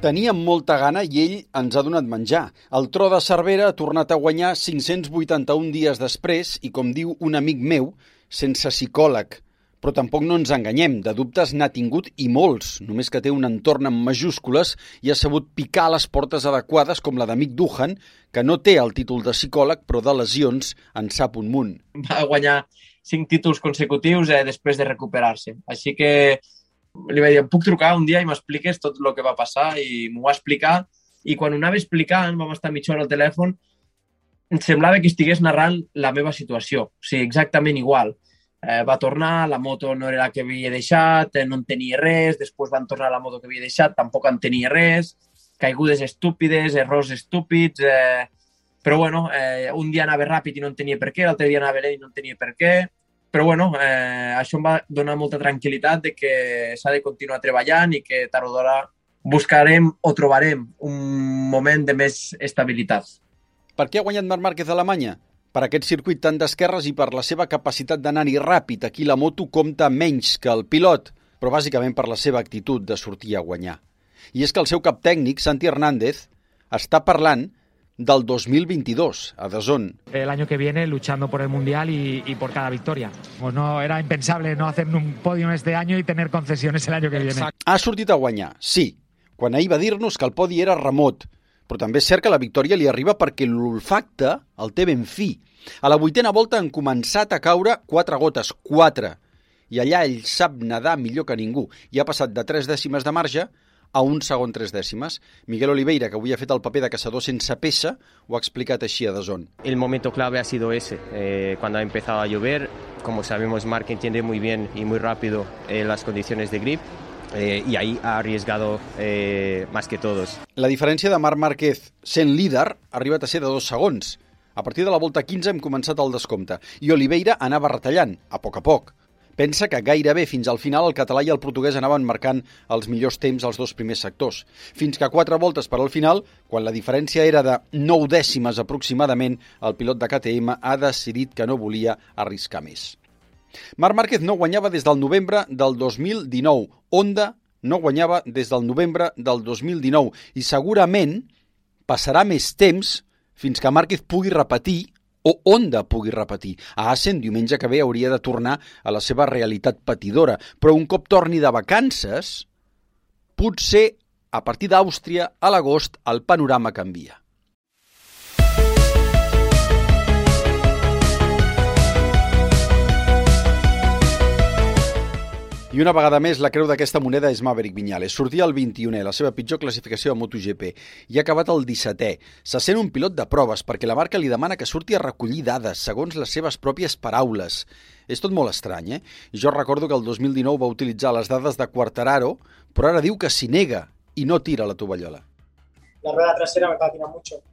Teníem molta gana i ell ens ha donat menjar. El tro de Cervera ha tornat a guanyar 581 dies després i, com diu un amic meu, sense psicòleg. Però tampoc no ens enganyem, de dubtes n'ha tingut i molts, només que té un entorn amb majúscules i ha sabut picar les portes adequades com la d'amic Duhan, que no té el títol de psicòleg però de lesions en sap un munt. Va guanyar cinc títols consecutius eh, després de recuperar-se. Així que li vaig dir, puc trucar un dia i m'expliques tot el que va passar i m'ho va explicar. I quan ho anava explicant, vam estar mitja hora al telèfon, em semblava que estigués narrant la meva situació, o sigui, exactament igual. Eh, va tornar, la moto no era la que havia deixat, eh, no en tenia res, després van tornar la moto que havia deixat, tampoc en tenia res, caigudes estúpides, errors estúpids, eh, però bueno, eh, un dia anava ràpid i no en tenia per què, l'altre dia anava lent i no en tenia per què, però bueno, eh, això em va donar molta tranquil·litat de que s'ha de continuar treballant i que tard o d'hora buscarem o trobarem un moment de més estabilitat. Per què ha guanyat Marc Márquez a Alemanya? Per aquest circuit tan d'esquerres i per la seva capacitat d'anar-hi ràpid. Aquí la moto compta menys que el pilot, però bàsicament per la seva actitud de sortir a guanyar. I és que el seu cap tècnic, Santi Hernández, està parlant del 2022 a Dazón. El año que viene luchando por el Mundial y, y, por cada victoria. Pues no era impensable no hacer un podio este año y tener concesiones el año que viene. Ha sortit a guanyar, sí, quan ahir va dir-nos que el podi era remot, però també és cert que la victòria li arriba perquè l'olfacte el té ben fi. A la vuitena volta han començat a caure quatre gotes, quatre, i allà ell sap nedar millor que ningú i ha passat de tres dècimes de marge a un segon tres dècimes. Miguel Oliveira, que avui ha fet el paper de caçador sense peça, ho ha explicat així a Dazón. El momento clave ha sido ese, eh, cuando ha empezado a llover. Como sabemos, Marc entiende muy bien y muy rápido eh, las condiciones de grip. Eh, y ahí ha arriesgado eh, más que todos. La diferència de Marc Márquez sent líder ha arribat a ser de dos segons. A partir de la volta 15 hem començat el descompte i Oliveira anava retallant, a poc a poc. Pensa que gairebé fins al final el català i el portuguès anaven marcant els millors temps als dos primers sectors. Fins que quatre voltes per al final, quan la diferència era de 9 dècimes aproximadament, el pilot de KTM ha decidit que no volia arriscar més. Marc Márquez no guanyava des del novembre del 2019. Honda no guanyava des del novembre del 2019 i segurament passarà més temps fins que Márquez pugui repetir o Honda pugui repetir. A Assen, diumenge que ve, hauria de tornar a la seva realitat patidora, però un cop torni de vacances, potser a partir d'Àustria, a l'agost, el panorama canvia. I una vegada més, la creu d'aquesta moneda és Maverick Viñales. Sortia el 21è, la seva pitjor classificació a MotoGP, i ha acabat el 17è. Se sent un pilot de proves perquè la marca li demana que surti a recollir dades, segons les seves pròpies paraules. És tot molt estrany, eh? Jo recordo que el 2019 va utilitzar les dades de Quartararo, però ara diu que s'hi nega i no tira la tovallola. La rueda trasera me patina mucho.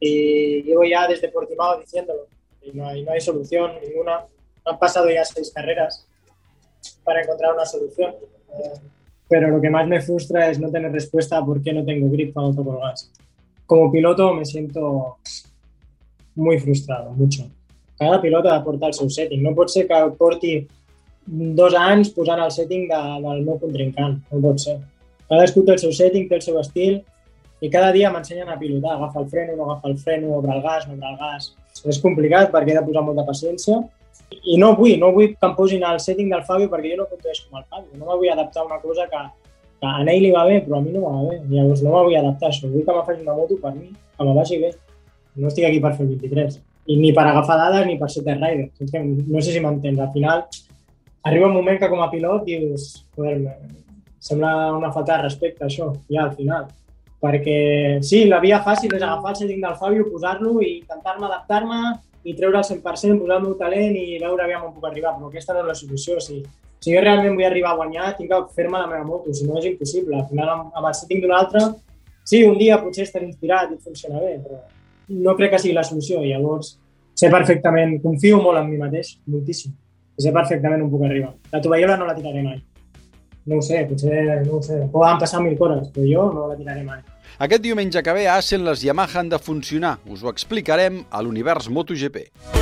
Y llevo ya desde Portimao diciéndolo. Y no hay, no hay solución ninguna. Han pasado ya seis carreras para encontrar una solución. Pero lo que más me frustra es no tener respuesta a por qué no tengo grip cuando toco el gas. Como piloto me siento muy frustrado, mucho. Cada piloto ha de portar el seu setting. No pot ser que porti dos anys posant el setting de, del meu contrincant. No pot ser. Cadascú té el seu setting, té el seu estil i cada dia m'ensenyen a pilotar. Agafa el freno, no agafa el freno, obre el gas, no obre el gas. És complicat perquè he de posar molta paciència i no vull, no vull que em posin el setting del Fabio perquè jo no condueix com el Fabio. No me vull adaptar a una cosa que, que a ell li va bé, però a mi no va bé. Llavors no me vull adaptar a això. Vull que me faci una moto per mi, que me vagi bé. No estic aquí per fer el 23. I ni per agafar dades ni per ser test rider. No sé si m'entens. Al final, arriba un moment que com a pilot dius, joder, sembla una falta de respecte això, ja al final. Perquè sí, la via fàcil és agafar el setting del Fabio, posar-lo i intentar-me adaptar-me i treure el 100%, posar el meu talent i veure aviam on puc arribar, però aquesta no és la solució. O sigui, si jo realment vull arribar a guanyar, tinc que fer-me la meva moto, si no és impossible. Al final, amb, amb el setting d'un altre, sí, un dia potser estaré inspirat i funciona bé, però no crec que sigui la solució. I Llavors, sé perfectament, confio molt en mi mateix, moltíssim. Sé perfectament on puc arribar. La tovallola no la tiraré mai. No ho sé, potser, no ho sé. Poden passar mil coses, però jo no la tiraré mai. Aquest diumenge que ve a Assen les Yamaha han de funcionar. Us ho explicarem a l'univers MotoGP.